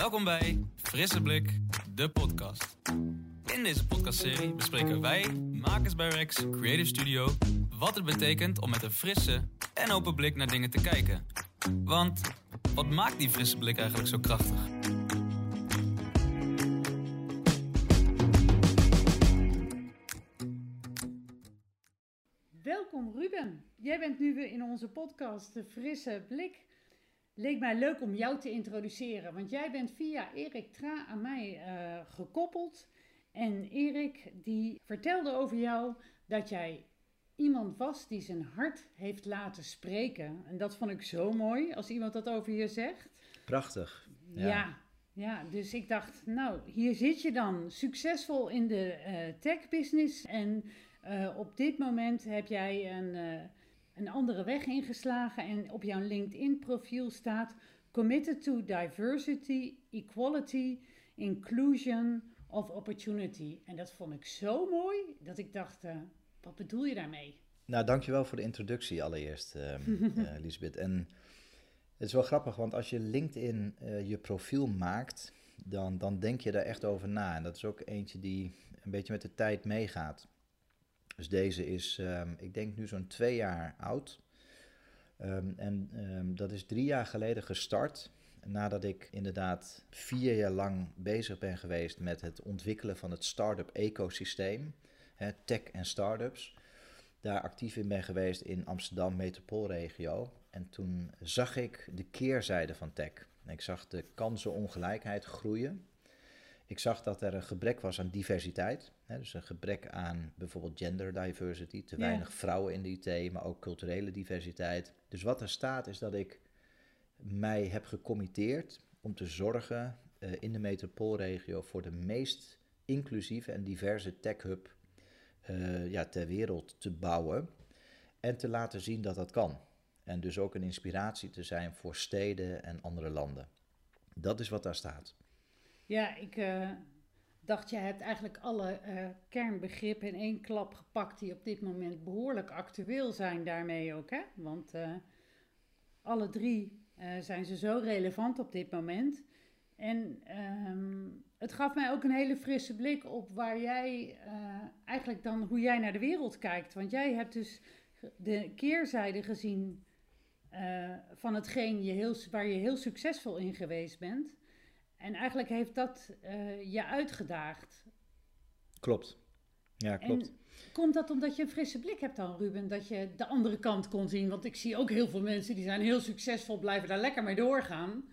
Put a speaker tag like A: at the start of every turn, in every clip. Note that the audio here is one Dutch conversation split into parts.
A: Welkom bij Frisse Blik, de podcast. In deze podcastserie bespreken wij, makers bij Rex Creative Studio, wat het betekent om met een frisse en open blik naar dingen te kijken. Want wat maakt die frisse blik eigenlijk zo krachtig?
B: Welkom Ruben. Jij bent nu weer in onze podcast De Frisse Blik. Leek mij leuk om jou te introduceren, want jij bent via Erik Tra aan mij eh, gekoppeld. En Erik die vertelde over jou dat jij iemand was die zijn hart heeft laten spreken. En dat vond ik zo mooi als iemand dat over je zegt.
C: Prachtig.
B: Ja.
C: Ja.
B: ja, dus ik dacht, nou, hier zit je dan succesvol in de eh tech-business. En eh, op dit moment heb jij een, een andere weg ingeslagen. En op jouw LinkedIn-profiel staat: Committed to diversity, equality, inclusion of opportunity. En dat vond ik zo mooi dat ik dacht: eh, wat bedoel je daarmee?
C: Nou, dankjewel voor de introductie allereerst, ehm eh, Lisbeth. En het is wel grappig, want als je LinkedIn eh, je profiel maakt, dan, dan denk je daar echt over na. En dat is ook eentje die een beetje met de tijd meegaat. Dus deze is, ehm, ik denk nu zo'n twee jaar oud. Ehm, en ehm, dat is drie jaar geleden gestart. Nadat ik inderdaad vier jaar lang bezig ben geweest met het ontwikkelen van het start-up ecosysteem. tech en start-ups. Daar actief in ben geweest in Amsterdam metropoolregio. En toen zag ik de keerzijde van tech. Ik zag de kansenongelijkheid groeien. Ik zag dat er een gebrek was aan diversiteit. Hè, dus een gebrek aan bijvoorbeeld gender diversity. Te
B: Ja.
C: weinig vrouwen in de IT, maar ook culturele diversiteit. Dus wat er staat is dat ik mij heb gecommitteerd om te zorgen eh, in de metropoolregio voor de meest inclusieve en diverse tech hub eh, ja, ter wereld te bouwen. En te laten zien dat dat kan. En dus ook een inspiratie te zijn voor steden en andere landen. Dat is wat daar staat.
B: Ja, ik eh, dacht, jij hebt eigenlijk alle eh, kernbegrippen in één klap gepakt die op dit moment behoorlijk actueel zijn daarmee ook. Hè? Want eh, alle drie zijn ze zo relevant op dit moment. En ehm, het gaf mij ook een hele frisse blik op waar jij eigenlijk dan hoe jij naar de wereld kijkt. Want jij hebt dus de keerzijde gezien van hetgeen je heel, waar je heel succesvol in geweest bent. En eigenlijk heeft dat eh, je uitgedaagd.
C: Klopt. Ja, klopt.
B: En komt dat omdat je een frisse blik hebt dan, Ruben? Dat je de andere kant kon zien? Want ik zie ook heel veel mensen die zijn heel succesvol, blijven daar lekker mee doorgaan.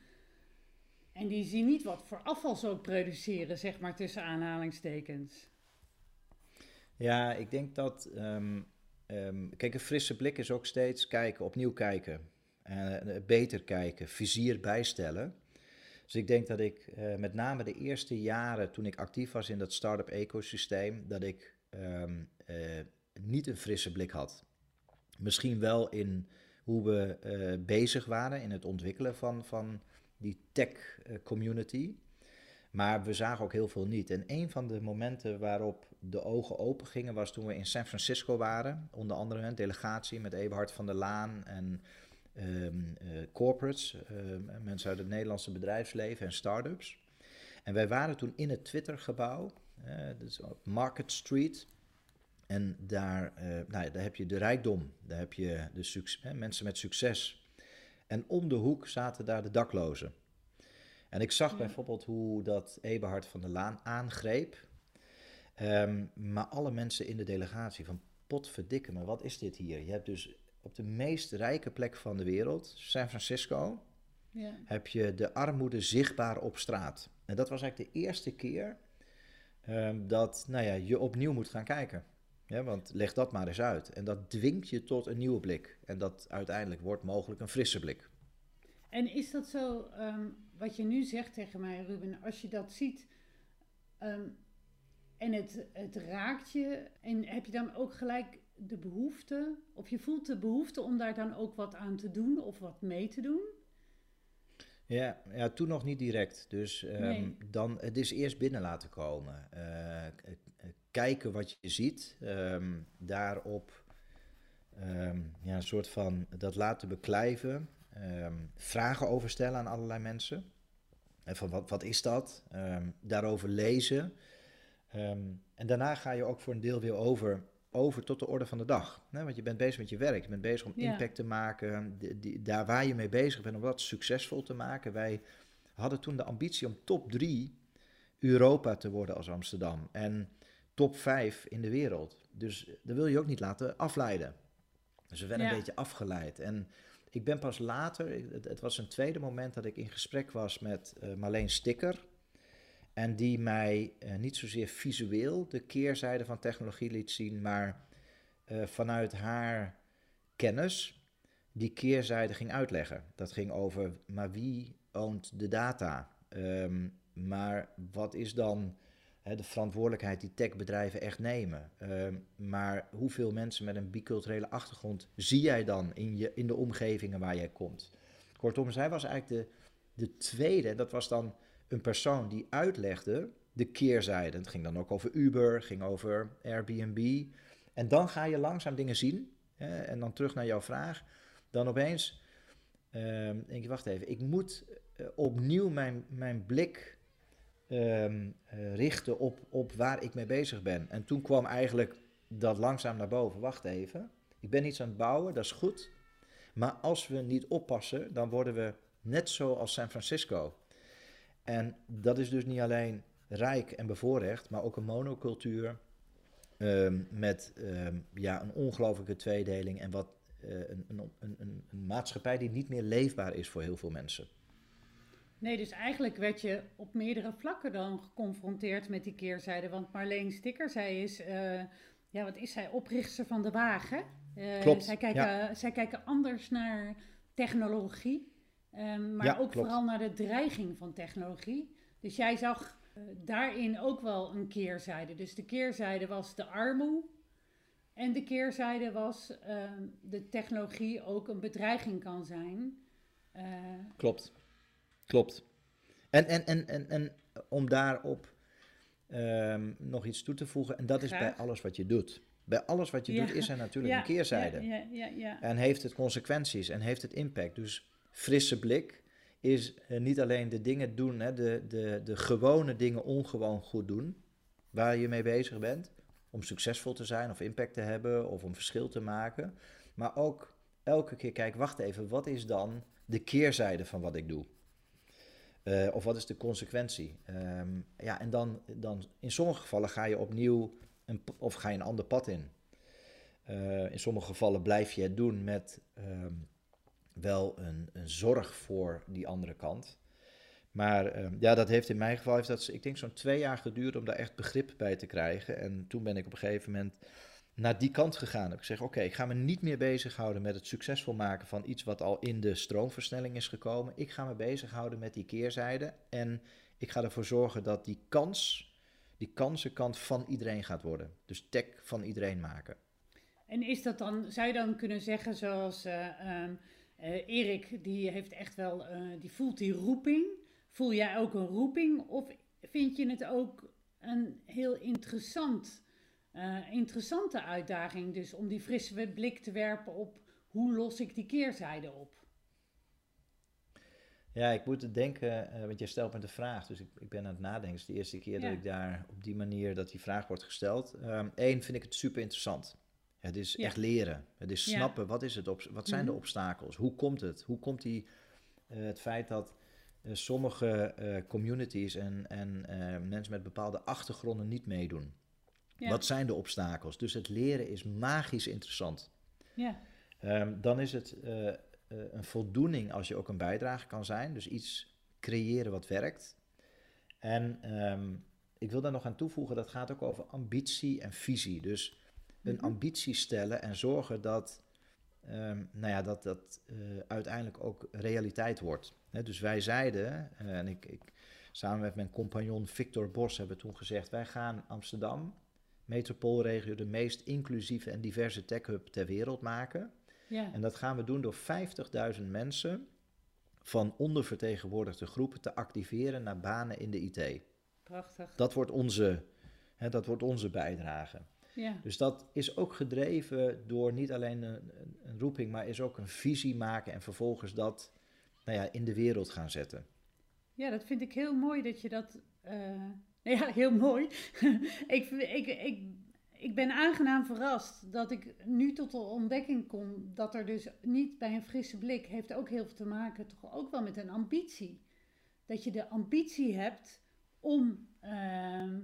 B: En die zien niet wat voor afval ze ook produceren, zeg maar tussen aanhalingstekens.
C: Ja, ik denk dat. ehm, ehm, kijk, een frisse blik is ook steeds kijken, opnieuw kijken. Eh, beter kijken, vizier bijstellen. Dus ik denk dat ik eh, met name de eerste jaren toen ik actief was in dat start-up ecosysteem, dat ik ehm, eh, niet een frisse blik had. Misschien wel in hoe we eh, bezig waren in het ontwikkelen van, van die tech community. Maar we zagen ook heel veel niet. En een van de momenten waarop de ogen open gingen was toen we in San Francisco waren. Onder andere een delegatie met Eberhard van der Laan en ehm, eh, corporates, ehm, mensen uit het Nederlandse bedrijfsleven en start-ups. En wij waren toen in het Twitter-gebouw, eh, dus op Market Street. En daar, eh, nou ja, daar heb je de rijkdom, daar heb je de suc- hè, mensen met succes. En om de hoek zaten daar de daklozen. En ik zag
B: Ja.
C: bijvoorbeeld hoe dat Eberhard van der Laan aangreep. Ehm, maar alle mensen in de delegatie van potverdikke me, wat is dit hier? Je hebt dus op de meest rijke plek van de wereld, San Francisco,
B: Ja.
C: heb je de armoede zichtbaar op straat. En dat was eigenlijk de eerste keer ehm, dat nou ja, je opnieuw moet gaan kijken. Ja, want leg dat maar eens uit. En dat dwingt je tot een nieuwe blik. En dat uiteindelijk wordt mogelijk een frisse blik.
B: En is dat zo, ehm, wat je nu zegt tegen mij, Ruben, als je dat ziet ehm, en het, het raakt je, en heb je dan ook gelijk de behoefte, of je voelt de behoefte om daar dan ook wat aan te doen of wat mee te doen?
C: Ja, ja, toen nog niet direct. Dus ehm,
B: Nee.
C: dan, het is eerst binnen laten komen. Eh, kijken wat je ziet. ehm, daarop ehm, ja, een soort van dat laten beklijven. vragen over stellen aan allerlei mensen. En van wat, wat is dat? Daarover lezen. En daarna ga je ook voor een deel weer over, over tot de orde van de dag. Hè? Want je bent bezig met je werk. Je bent bezig om
B: Ja.
C: impact te maken. Die, die- daar waar je mee bezig bent, om dat succesvol te maken. Wij hadden toen de ambitie om top 3 Europa te worden als Amsterdam. En top 5 in de wereld. Dus dat wil je ook niet laten afleiden. Dus we werden
B: Ja.
C: een beetje afgeleid. En ik ben pas later, het was een tweede moment dat ik in gesprek was met eh, Marleen Sticker. En die mij eh, niet zozeer visueel de keerzijde van technologie liet zien, maar eh, vanuit haar kennis die keerzijde ging uitleggen. Dat ging over, maar wie oont de data? Ehm, maar wat is dan de verantwoordelijkheid die techbedrijven echt nemen? Ehm, maar hoeveel mensen met een biculturele achtergrond zie jij dan in, je, in de omgevingen waar jij komt? Kortom, zij was eigenlijk de, de tweede, dat was dan een persoon die uitlegde de keerzijde. Het ging dan ook over Uber, ging over Airbnb. En dan ga je langzaam dingen zien. Hè, en dan terug naar jouw vraag. Dan opeens ehm, denk je, wacht even, ik moet eh, opnieuw mijn, mijn blik ehm, eh, richten op, op waar ik mee bezig ben. En toen kwam eigenlijk dat langzaam naar boven. Wacht even, ik ben iets aan het bouwen, dat is goed. Maar als we niet oppassen, dan worden we net zoals San Francisco. En dat is dus niet alleen rijk en bevoorrecht, maar ook een monocultuur ehm, met ehm, ja, een ongelofelijke tweedeling en wat, eh, een, een, een, een, maatschappij die niet meer leefbaar is voor heel veel mensen.
B: Nee, dus eigenlijk werd je op meerdere vlakken dan geconfronteerd met die keerzijde. Want Marleen Sticker, zij is, eh, ja, wat is zij, oprichter van de wagen. Eh,
C: Klopt,
B: Zij kijken, zij kijken anders naar technologie, ehm, maar
C: Ja,
B: ook
C: klopt.
B: vooral naar de dreiging van technologie. Dus jij zag eh, daarin ook wel een keerzijde. Dus de keerzijde was de armoede. En de keerzijde was ehm, de technologie ook een bedreiging kan zijn. Eh,
C: Klopt. Klopt. En, en, en, en, en om daarop ehm, nog iets toe te voegen, en dat is bij alles wat je doet. Bij alles wat je
B: Ja.
C: doet is er natuurlijk
B: ja,
C: een keerzijde.
B: Ja, ja, ja, ja.
C: En heeft het consequenties en heeft het impact. Dus frisse blik is eh, niet alleen de dingen doen, hè, de, de, de gewone dingen ongewoon goed doen, waar je mee bezig bent, om succesvol te zijn of impact te hebben of om verschil te maken. Maar ook elke keer kijken, wacht even, wat is dan de keerzijde van wat ik doe? Eh, of wat is de consequentie? Ehm, ja, en dan, dan in sommige gevallen ga je opnieuw een, of ga je een ander pad in. Eh, in sommige gevallen blijf je het doen met ehm, wel een, een zorg voor die andere kant. Maar ehm, ja, dat heeft in mijn geval, heeft dat, ik denk zo'n twee jaar geduurd om daar echt begrip bij te krijgen. En toen ben ik op een gegeven moment naar die kant gegaan. Ik gezegd, oké, ik ga me niet meer bezighouden met het succesvol maken van iets wat al in de stroomversnelling is gekomen. Ik ga me bezighouden met die keerzijde. En ik ga ervoor zorgen dat die kans, die kansenkant van iedereen gaat worden. Dus tech van iedereen maken.
B: En is dat dan, zou je dan kunnen zeggen zoals eh, ehm, eh, Erik, die heeft echt wel, eh, die voelt die roeping. Voel jij ook een roeping of vind je het ook een heel interessant, eh, interessante uitdaging dus om die frisse blik te werpen op hoe los ik die keerzijde op?
C: Ja, ik moet denken, want jij stelt me de vraag, dus ik, ik ben aan het nadenken. Het is de eerste keer
B: Ja.
C: dat ik daar op die manier dat die vraag wordt gesteld. Eén vind ik het super interessant. Het is
B: Ja.
C: echt leren. Het is
B: Ja.
C: snappen, wat, is het op, wat zijn de
B: Mhm.
C: obstakels? Hoe komt het? Hoe komt die, eh, het feit dat eh, sommige eh, communities en, en mensen met bepaalde achtergronden niet meedoen?
B: Ja,
C: Wat zijn de obstakels? Dus het leren is magisch interessant.
B: ja,
C: Ehm, dan is het een voldoening als je ook een bijdrage kan zijn. Dus iets creëren wat werkt. En ehm, ik wil daar nog aan toevoegen, dat gaat ook over ambitie en visie. Dus een
B: Mhm.
C: ambitie stellen en zorgen dat ehm, nou ja, dat, dat eh, uiteindelijk ook realiteit wordt. Dus wij zeiden, eh, en ik, ik, samen met mijn compagnon Victor Bos hebben toen gezegd, wij gaan Amsterdam, metropoolregio, de meest inclusieve en diverse tech-hub ter wereld maken.
B: ja.
C: En dat gaan we doen door 50.000 mensen van ondervertegenwoordigde groepen te activeren naar banen in de IT.
B: prachtig.
C: Dat wordt onze, hè, dat wordt onze bijdrage.
B: Ja,
C: Dus dat is ook gedreven door niet alleen een, een, roeping, maar is ook een visie maken en vervolgens dat nou ja, in de wereld gaan zetten.
B: Ja, dat vind ik heel mooi dat je dat. eh, ja, heel mooi. ik, ik, ik, ik ben aangenaam verrast dat ik nu tot de ontdekking kom dat er dus niet bij een frisse blik heeft ook heel veel te maken, toch ook wel met een ambitie. Dat je de ambitie hebt om, ehm,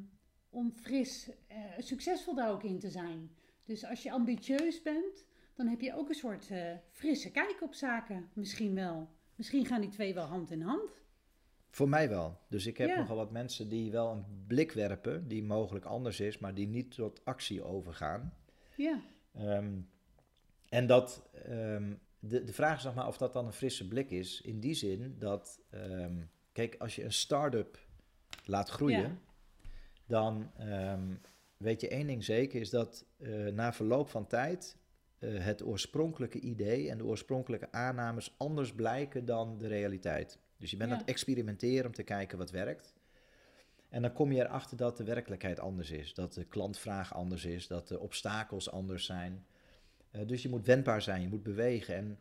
B: om fris, eh, succesvol daar ook in te zijn. Dus als je ambitieus bent, dan heb je ook een soort eh, frisse kijk op zaken, misschien wel. Misschien gaan die twee wel hand in hand.
C: Voor mij wel. Dus ik heb
B: Ja.
C: nogal wat mensen die wel een blik werpen, die mogelijk anders is, maar die niet tot actie overgaan.
B: Ja,
C: Ehm, en dat, ehm, de, de vraag is nog maar of dat dan een frisse blik is. In die zin dat, ehm, kijk, als je een start-up laat groeien,
B: Ja.
C: Dan ehm, weet je één ding zeker, is dat eh, na verloop van tijd eh, het oorspronkelijke idee en de oorspronkelijke aannames anders blijken dan de realiteit. Dus je bent
B: Ja.
C: aan het experimenteren om te kijken wat werkt. En dan kom je erachter dat de werkelijkheid anders is. Dat de klantvraag anders is. Dat de obstakels anders zijn. Eh, dus je moet wendbaar zijn, je moet bewegen. En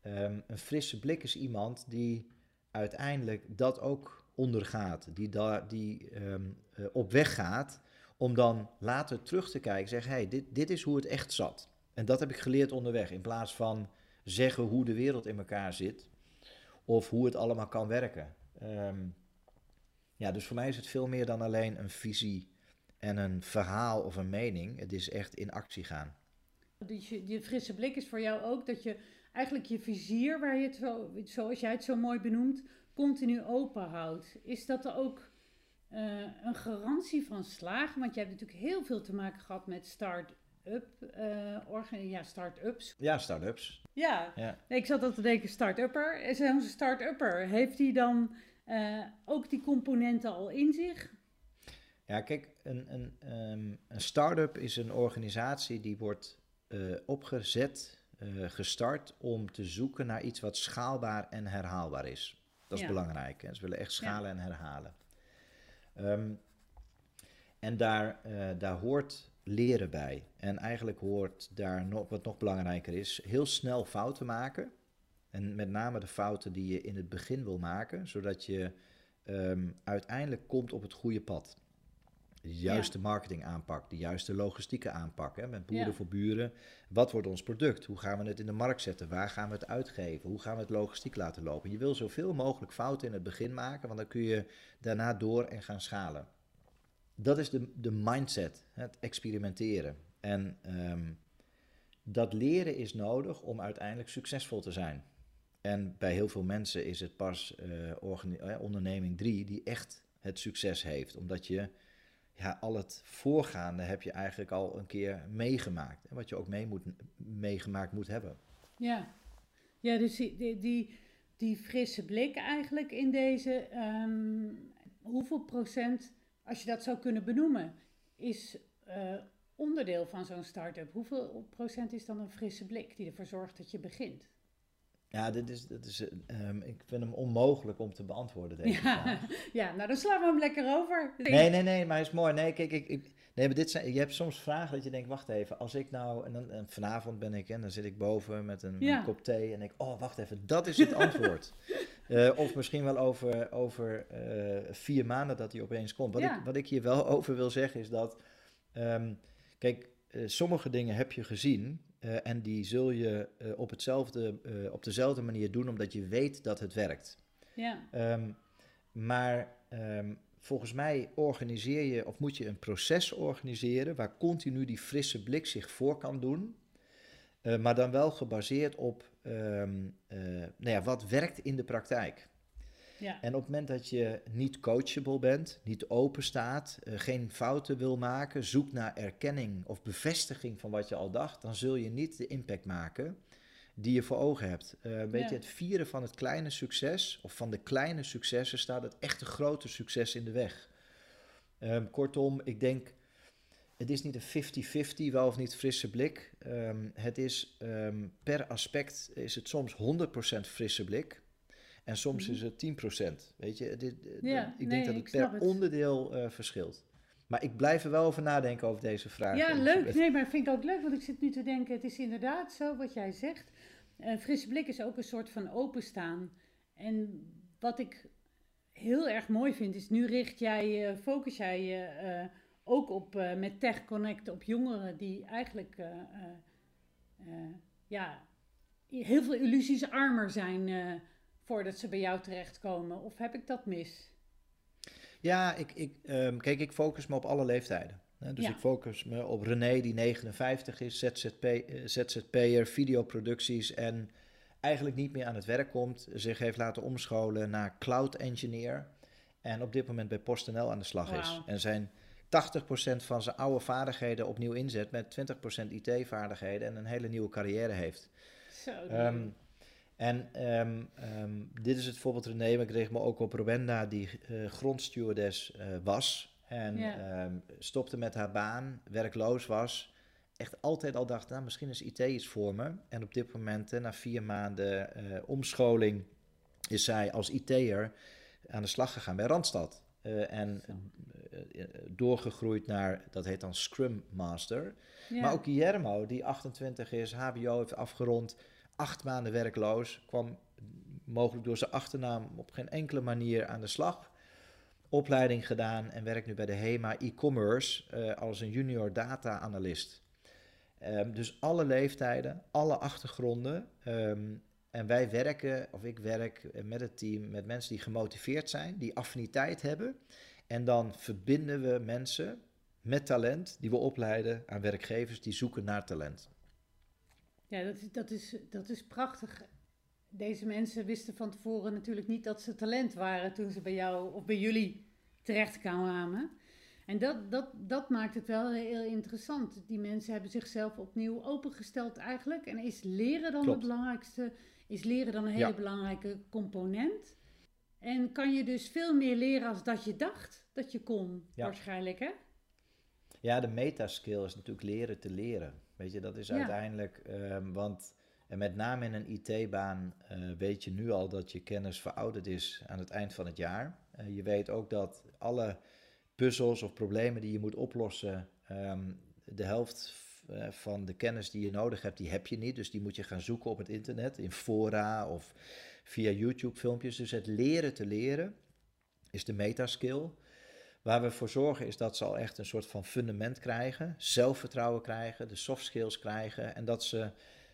C: ehm, een frisse blik is iemand die uiteindelijk dat ook ondergaat. Die, daar die ehm, eh, op weg gaat om dan later terug te kijken. Zeggen, hey, dit, dit is hoe het echt zat. En dat heb ik geleerd onderweg. In plaats van zeggen hoe de wereld in elkaar zit. Of hoe het allemaal kan werken. Ehm, ja, dus voor mij is het veel meer dan alleen een visie en een verhaal of een mening. Het is echt in actie gaan.
B: Dus die frisse blik is voor jou ook dat je eigenlijk je vizier, waar je het zo, zoals jij het zo mooi benoemt, continu open houdt. Is dat er ook eh, een garantie van slagen? Want jij hebt natuurlijk heel veel te maken gehad met start-up, eh, orga- ja, start-ups.
C: Ja, start-ups.
B: Ja,
C: Ja.
B: Nee, ik zat al te denken, start-upper. Is Zo'n start-upper, heeft hij dan eh, ook die componenten al in zich?
C: Ja, kijk, een, een, ehm, een start-up is een organisatie die wordt eh, opgezet, eh, gestart om te zoeken naar iets wat schaalbaar en herhaalbaar is. Dat is
B: Ja.
C: belangrijk. Hè? Ze willen echt schalen en herhalen. Ehm, en daar, eh, daar hoort leren bij. En eigenlijk hoort daar nog, wat nog belangrijker is, heel snel fouten maken. En met name de fouten die je in het begin wil maken, zodat je ehm, uiteindelijk komt op het goede pad. De juiste marketing aanpak, de juiste logistieke aanpak. Hè, met boeren voor buren. Wat wordt ons product? Hoe gaan we het in de markt zetten? Waar gaan we het uitgeven? Hoe gaan we het logistiek laten lopen? Je wil zoveel mogelijk fouten in het begin maken, want dan kun je daarna door en gaan schalen. Dat is de, de mindset, het experimenteren. En ehm, dat leren is nodig om uiteindelijk succesvol te zijn. En bij heel veel mensen is het pas eh, eh, onderneming 3 die echt het succes heeft. Omdat je ja, al het voorgaande heb je eigenlijk al een keer meegemaakt. En wat je ook mee moet, meegemaakt moet hebben.
B: Ja, ja dus die, die, die, frisse blik eigenlijk in deze, ehm, hoeveel procent, als je dat zou kunnen benoemen, is eh, onderdeel van zo'n start-up? Hoeveel procent is dan een frisse blik die ervoor zorgt dat je begint?
C: Ja, dit is, dit is, ehm, ik vind hem onmogelijk om te beantwoorden deze
B: Ja,
C: vraag.
B: ja, nou dan slaan we hem lekker over.
C: Nee, nee, nee, maar het is mooi. Nee, kijk, ik, ik, nee, maar dit zijn, je hebt soms vragen dat je denkt, wacht even, als ik nou, en, dan, en vanavond ben ik, en dan zit ik boven met een,
B: Ja.
C: een kop thee en ik, oh, wacht even, dat is het antwoord. Eh, of misschien wel over, over eh, vier maanden dat hij opeens komt. Wat,
B: Ja.
C: ik, wat ik hier wel over wil zeggen is dat, ehm, kijk, eh, sommige dingen heb je gezien eh, en die zul je eh, op, hetzelfde, eh, op dezelfde manier doen omdat je weet dat het werkt.
B: Ja,
C: Ehm, maar ehm, volgens mij organiseer je of moet je een proces organiseren waar continu die frisse blik zich voor kan doen. Maar dan wel gebaseerd op ehm, eh, nou ja, wat werkt in de praktijk.
B: Ja,
C: En op het moment dat je niet coachable bent, niet open staat, eh, geen fouten wil maken, zoekt naar erkenning of bevestiging van wat je al dacht, dan zul je niet de impact maken die je voor ogen hebt. Eh, weet
B: Ja.
C: je, het vieren van het kleine succes of van de kleine successen staat het echte grote succes in de weg. Ehm, kortom, ik denk, het is niet een 50-50, wel of niet frisse blik. Ehm, het is ehm, per aspect is het soms 100% frisse blik. En soms
B: Mhm.
C: is het 10%. Weet je, dit,
B: Ja,
C: ik
B: nee,
C: denk dat het per
B: het.
C: onderdeel eh, verschilt. Maar ik blijf er wel over nadenken over deze vraag.
B: ja, leuk. Nee, maar vind ik ook leuk, want ik zit nu te denken, het is inderdaad zo wat jij zegt. Een frisse blik is ook een soort van openstaan. En wat ik heel erg mooi vind, is nu richt jij, focus jij je ook op met Tech Connect op jongeren die eigenlijk ja, heel veel illusies armer zijn voordat ze bij jou terechtkomen. Of heb ik dat mis?
C: Ja, ik, ik, um, kijk, ik focus me op alle leeftijden. Dus ik focus me op René, die 59 is, ZZP, uh, ZZP'er, videoproducties en eigenlijk niet meer aan het werk komt. Zich heeft laten omscholen naar cloud engineer. En op dit moment bij PostNL aan de slag is. En zijn 80% van zijn oude vaardigheden opnieuw inzet met 20% IT-vaardigheden en een hele nieuwe carrière heeft.
B: Zo. Um,
C: en ehm, ehm, dit is het voorbeeld René, maar ik kreeg me ook op Rwanda, die uh, grondstewardess uh, was. En ehm, stopte met haar baan, werkloos was. Echt altijd al dacht, nou misschien is IT iets voor me. En op dit moment, na vier maanden uh, omscholing, is zij als IT'er aan de slag gegaan bij Randstad. en doorgegroeid naar, dat heet dan Scrum Master. Maar ook Guillermo, die 28 is, HBO heeft afgerond acht maanden werkloos, kwam mogelijk door zijn achternaam op geen enkele manier aan de slag. Opleiding gedaan en werkt nu bij de HEMA e-commerce uh, als een junior data analyst. Um, dus alle leeftijden, alle achtergronden. Um, en wij werken, of ik werk met het team, met mensen die gemotiveerd zijn, die affiniteit hebben. En dan verbinden we mensen met talent die we opleiden aan werkgevers die zoeken naar talent.
B: Ja, dat is, dat, is, dat is prachtig. Deze mensen wisten van tevoren natuurlijk niet dat ze talent waren toen ze bij jou of bij jullie terecht kwamen. En dat, dat, dat maakt het wel heel interessant. Die mensen hebben zichzelf opnieuw opengesteld eigenlijk. En is leren dan het belangrijkste? Is leren dan een hele belangrijke component? En kan je dus veel meer leren als dat je dacht dat je kon, waarschijnlijk hè?
C: Ja, de metaskill is natuurlijk leren te leren. Weet je, dat is uiteindelijk, um, want en met name in een IT-baan uh, weet je nu al dat je kennis verouderd is aan het eind van het jaar. Uh, je weet ook dat alle puzzels of problemen die je moet oplossen, um, de helft uh, van de kennis die je nodig hebt, die heb je niet. Dus die moet je gaan zoeken op het internet, in fora of via YouTube-filmpjes. Dus het leren te leren is de metaskill. Waar we voor zorgen is dat ze al echt een soort van fundament krijgen, zelfvertrouwen krijgen, de soft skills krijgen en dat ze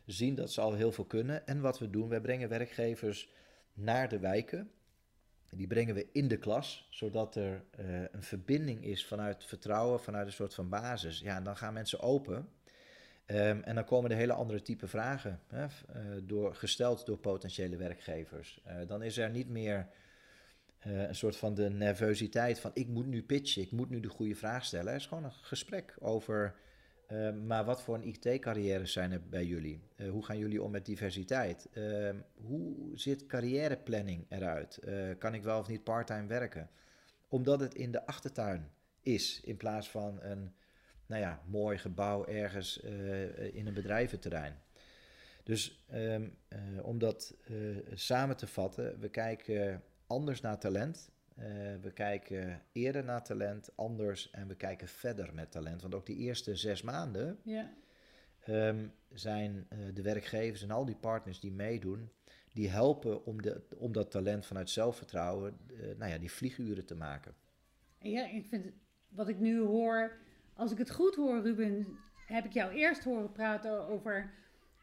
C: zien dat ze al heel veel kunnen. En wat we doen, wij brengen werkgevers naar de wijken. Die brengen we in de klas, zodat er uh, een verbinding is vanuit vertrouwen, vanuit een soort van basis. Ja, en dan gaan mensen open. Um, en dan komen er hele andere type vragen, hè, uh, door, gesteld door potentiële werkgevers. Uh, dan is er niet meer uh, een soort van de nervositeit van ik moet nu pitchen, ik moet nu de goede vraag stellen. Het is gewoon een gesprek over, uh, maar wat voor een IT-carrières zijn er bij jullie? Uh, hoe gaan jullie om met diversiteit? hoe zit carrièreplanning eruit? kan ik wel of niet parttime werken? Omdat het in de achtertuin is, in plaats van een nou ja, mooi gebouw ergens in een bedrijventerrein. Dus um, om dat samen te vatten, we kijken anders naar talent. Uh, we kijken eerder naar talent, anders en we kijken verder met talent. Want ook die eerste zes maanden ja. um, zijn uh, de werkgevers en al die partners die meedoen, die helpen om, de, om dat talent vanuit zelfvertrouwen, uh, nou ja, die vlieguren te maken.
B: Ja, ik vind wat ik nu hoor, als ik het goed hoor, Ruben, heb ik jou eerst horen praten over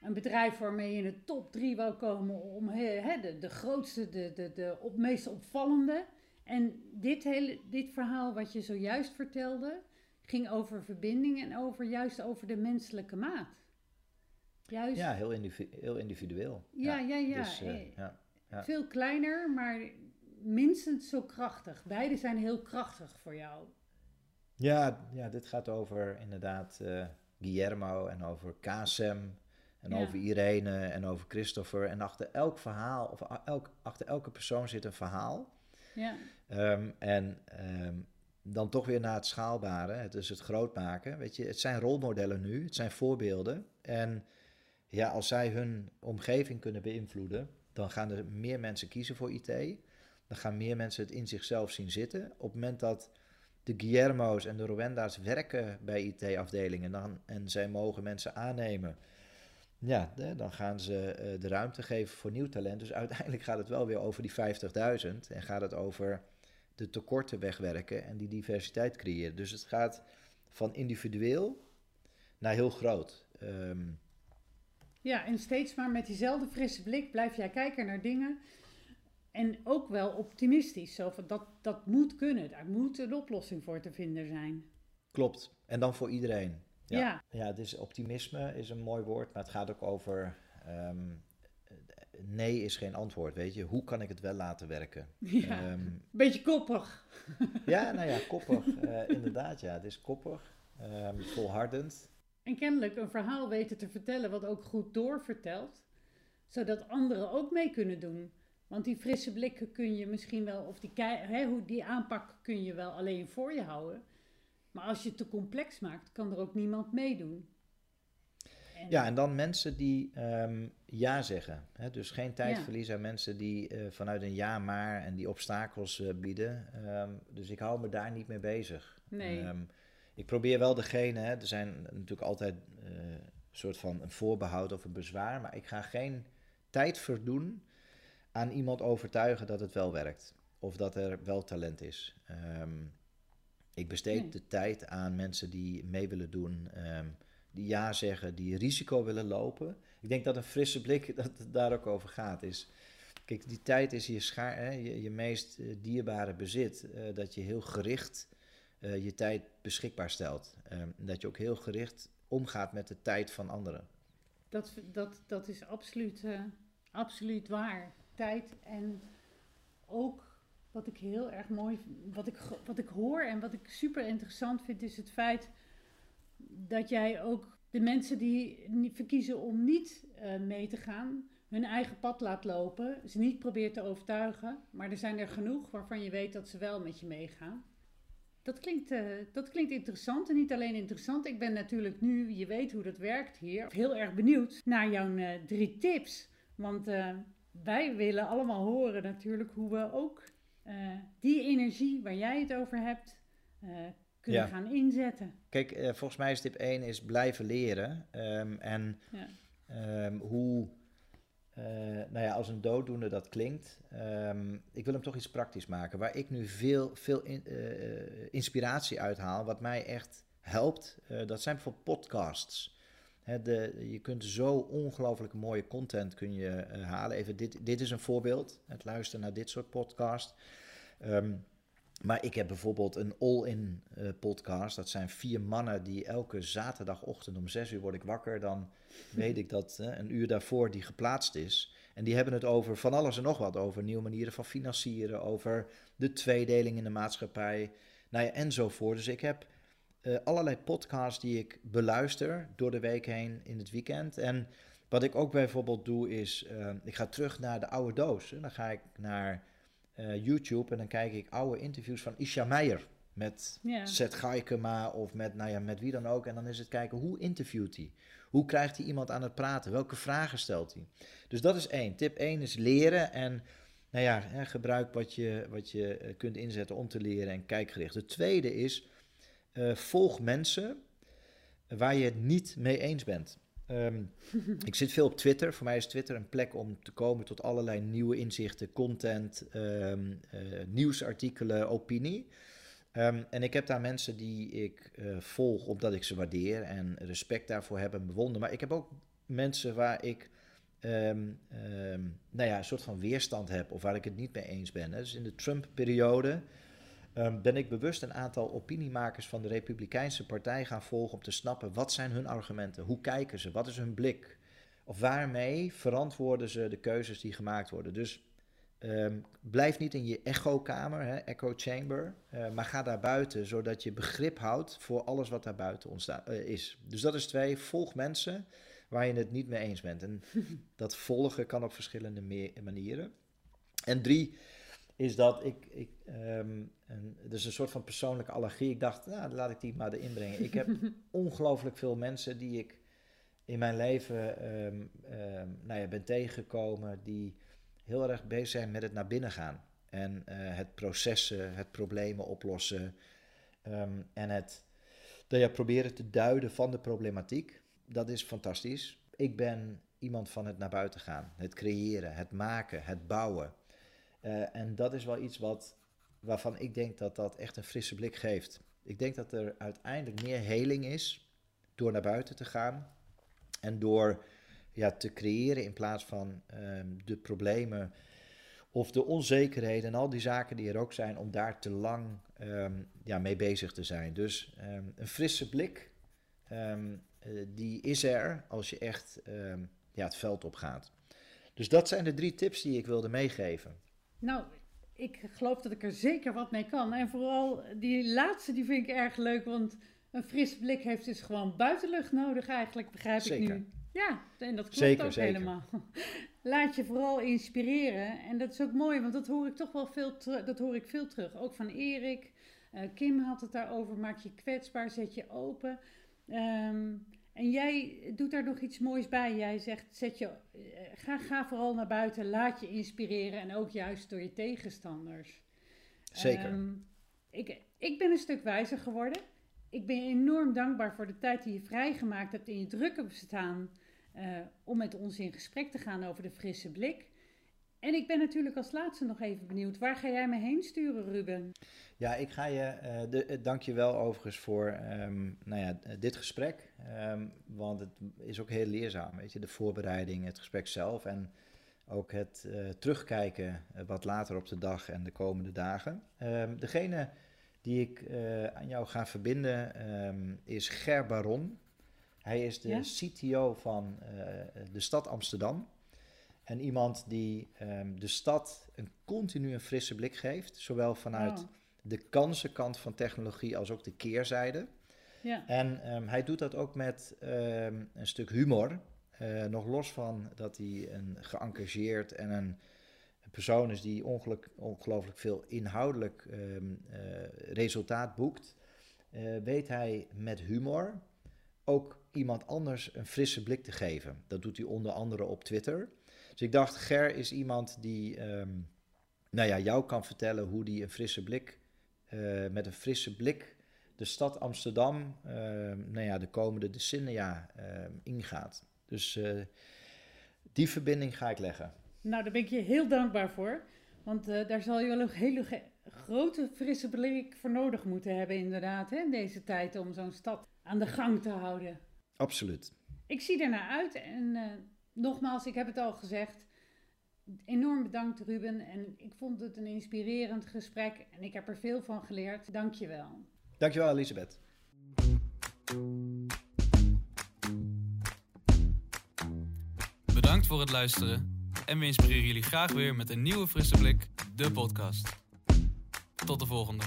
B: een bedrijf waarmee je in de top drie wou komen om he, de, de grootste, de, de, de op, meest opvallende. En dit, hele, dit verhaal wat je zojuist vertelde, ging over verbinding en over, juist over de menselijke maat.
C: Juist, ja, heel, heel individueel.
B: Ja, ja, ja. Dus, uh, ja, ja. Veel kleiner, maar minstens zo krachtig. Beide zijn heel krachtig voor jou.
C: Ja, ja dit gaat over inderdaad uh, Guillermo en over KSM en over Irene en over Christopher. En achter elk verhaal, of elk, achter elke persoon zit een verhaal. Ja. Um, en um, dan toch weer naar het schaalbare, het is het groot maken. Weet je, het zijn rolmodellen nu, het zijn voorbeelden. En ja, als zij hun omgeving kunnen beïnvloeden, dan gaan er meer mensen kiezen voor IT. Dan gaan meer mensen het in zichzelf zien zitten. Op het moment dat de Guillermo's en de Rowenda's werken bij IT-afdelingen dan, en zij mogen mensen aannemen ja, dan gaan ze eh, de ruimte geven voor nieuw talent. Dus uiteindelijk gaat het wel weer over die 50.000 en gaat het over de tekorten wegwerken en die diversiteit creëren. Dus het gaat van individueel naar heel groot. Ehm,
B: ja, en steeds maar met diezelfde frisse blik blijf jij kijken naar dingen. En ook wel optimistisch. Zo van dat, dat moet kunnen. Daar moet een oplossing voor te vinden zijn.
C: Klopt. En dan voor iedereen. Ja. Ja, dus optimisme is een mooi woord. Maar het gaat ook over. Ehm, nee is geen antwoord, weet je. Hoe kan ik het wel laten werken?
B: Ja, um, beetje koppig.
C: Ja, nou ja, koppig. Uh, inderdaad, ja. Het is koppig. Um, volhardend.
B: En kennelijk een verhaal weten te vertellen wat ook goed doorvertelt. Zodat anderen ook mee kunnen doen. Want die frisse blikken kun je misschien wel, of die, hè, hoe die aanpak kun je wel alleen voor je houden. Maar als je het te complex maakt, kan er ook niemand meedoen.
C: Ja, en dan mensen die ehm, ja zeggen. Hè? Dus geen tijd verliezen aan mensen die uh, vanuit een ja maar en die obstakels uh, bieden. Um, dus ik hou me daar niet mee bezig.
B: Nee. Um,
C: ik probeer wel degene, hè, er zijn natuurlijk altijd uh, een soort van een voorbehoud of een bezwaar, maar ik ga geen tijd verdoen aan iemand overtuigen dat het wel werkt. Of dat er wel talent is. Ik besteed de tijd aan mensen die mee willen doen die ja zeggen, die risico willen lopen. Ik denk dat een frisse blik dat het daar ook over gaat. Is, kijk, die tijd is je, schaar, hè, je, je meest uh, dierbare bezit. Uh, dat je heel gericht uh, je tijd beschikbaar stelt. Um, dat je ook heel gericht omgaat met de tijd van anderen.
B: Dat, dat, dat is absoluut, absoluut waar. Tijd en ook wat ik heel erg mooi wat ik, wat ik hoor en wat ik super interessant vind, is het feit dat jij ook de mensen die verkiezen om niet uh, mee te gaan, hun eigen pad laat lopen. Ze niet probeert te overtuigen, maar er zijn er genoeg waarvan je weet dat ze wel met je meegaan. Dat klinkt, uh, dat klinkt interessant en niet alleen interessant. Ik ben natuurlijk nu, je weet hoe dat werkt hier, heel erg benieuwd naar jouw uh, drie tips. Want wij willen allemaal horen natuurlijk hoe we ook die energie waar jij het over hebt kunnen gaan inzetten.
C: Kijk, uh, volgens mij is tip 1 is blijven leren. Um, en ja. um, hoe, uh, nou ja, als een dooddoener dat klinkt. Um, ik wil hem toch iets praktisch maken. Waar ik nu veel, veel in, uh, inspiratie uithaal. Wat mij echt helpt. dat zijn bijvoorbeeld podcasts. De, je kunt zo ongelooflijk mooie content kun je, halen. Even dit, dit is een voorbeeld. Het luisteren naar dit soort podcasts. Um, maar ik heb bijvoorbeeld een all-in uh, podcast. Dat zijn vier mannen die elke zaterdagochtend om zes uur word ik wakker. Dan weet ik dat uh, een uur daarvoor die geplaatst is. En die hebben het over van alles en nog wat. Over nieuwe manieren van financieren. Over de tweedeling in de maatschappij. Nou ja, enzovoort. Dus ik heb uh, allerlei podcasts die ik beluister door de week heen in het weekend. En wat ik ook bijvoorbeeld doe is, ik ga terug naar de oude doos. Dan ga ik naar uh, YouTube en dan kijk ik oude interviews van Isha Meijer met yeah. Seth Gaikema of met, nou ja, met wie dan ook. En dan is het kijken, hoe interviewt hij? Hoe krijgt hij iemand aan het praten? Welke vragen stelt hij? Dus dat is één. Tip één is leren en nou ja, hè, gebruik wat je, wat je eh, kunt inzetten om te leren en kijkgericht. De tweede is, uh, volg mensen waar je het niet mee eens bent. Um, ik zit veel op Twitter. Voor mij is Twitter een plek om te komen tot allerlei nieuwe inzichten, content, um, uh, nieuwsartikelen, opinie. Um, en ik heb daar mensen die ik uh, volg omdat ik ze waardeer en respect daarvoor heb en bewonder. Maar ik heb ook mensen waar ik nou ja, een soort van weerstand heb of waar ik het niet mee eens ben. Dus in de Trump-periode um, ben ik bewust een aantal opiniemakers van de Republikeinse Partij gaan volgen om te snappen wat zijn hun argumenten, hoe kijken ze, wat is hun blik, of waarmee verantwoorden ze de keuzes die gemaakt worden. Dus um, blijf niet in je echo-kamer, hè, echo chamber, uh, maar ga daar buiten, zodat je begrip houdt voor alles wat daar buiten ontstaan, uh, is. Dus dat is twee, volg mensen waar je het niet mee eens bent. En dat volgen kan op verschillende manieren. En drie, is dat ik, ik um, een, dus een soort van persoonlijke allergie. Ik dacht, nou, laat ik die maar erin brengen. Ik heb ongelooflijk veel mensen die ik in mijn leven um, um, nou ja, ben tegengekomen, die heel erg bezig zijn met het naar binnen gaan. En uh, het processen, het problemen oplossen en het nou ja, proberen te duiden van de problematiek. Dat is fantastisch. ik ben iemand van het naar buiten gaan, het creëren, het maken, het bouwen. Eh, en dat is wel iets wat, waarvan ik denk dat dat echt een frisse blik geeft. Ik denk dat er uiteindelijk meer heling is door naar buiten te gaan en door ja, te creëren in plaats van ehm, de problemen of de onzekerheden en al die zaken die er ook zijn, om daar te lang ehm, ja, mee bezig te zijn. Dus ehm, een frisse blik, eh, die is er als je echt ja, het veld op gaat. Dus dat zijn de drie tips die ik wilde meegeven.
B: Nou, ik geloof dat ik er zeker wat mee kan. En vooral die laatste, die vind ik erg leuk, want een frisse blik heeft dus gewoon buitenlucht nodig eigenlijk, begrijp ik nu. Ja, en dat klopt zeker, ook zeker. helemaal. Laat je vooral inspireren. En dat is ook mooi, want dat hoor ik toch wel veel, dat hoor ik veel terug. Ook van Erik. Uh, Kim had het daarover. Maak je kwetsbaar, zet je open. Ehm, en jij doet daar nog iets moois bij. Jij zegt, zet je, uh, ga, ga vooral naar buiten, laat je inspireren. En ook juist door je tegenstanders.
C: Zeker. Ehm,
B: ik, ik ben een stuk wijzer geworden. Ik ben enorm dankbaar voor de tijd die je vrijgemaakt hebt in je drukke bestaan. Uh, om met ons in gesprek te gaan over de frisse blik. En ik ben natuurlijk als laatste nog even benieuwd, waar ga jij me heen sturen, Ruben?
C: Ja, ik ga je, uh, de, dank je wel overigens voor um, nou ja, dit gesprek. Um, want het is ook heel leerzaam, weet je, de voorbereiding, het gesprek zelf en ook het uh, terugkijken wat later op de dag en de komende dagen. Um, degene die ik aan jou ga verbinden is Ger Baron. Hij is de CTO van de stad Amsterdam. En iemand die um, de stad een continu een frisse blik geeft. Zowel vanuit oh. de kansenkant van technologie als ook de keerzijde. Ja. En um, hij doet dat ook met um, een stuk humor. Uh, nog los van dat hij een geëngageerd en een, een persoon is die ongelooflijk veel inhoudelijk uh, resultaat boekt. Uh, weet hij met humor ook iemand anders een frisse blik te geven. Dat doet hij onder andere op Twitter. Dus ik dacht, Ger is iemand die um, nou ja, jou kan vertellen hoe die een frisse blik, uh, met een frisse blik de stad Amsterdam uh, nou ja, de komende decennia uh, ingaat. Dus eh, die verbinding ga ik leggen.
B: Nou, daar ben ik je heel dankbaar voor. Want daar zal je wel een hele grote frisse blik voor nodig moeten hebben, inderdaad, hè, in deze tijd om zo'n stad aan de gang te houden.
C: Absoluut.
B: Ik zie er naar uit en nogmaals, ik heb het al gezegd. Enorm bedankt Ruben en ik vond het een inspirerend gesprek en ik heb er veel van geleerd. Dank je wel.
C: Dankjewel Elisabeth.
A: Bedankt voor het luisteren en we inspireren jullie graag weer met een nieuwe frisse blik, de podcast. Tot de volgende.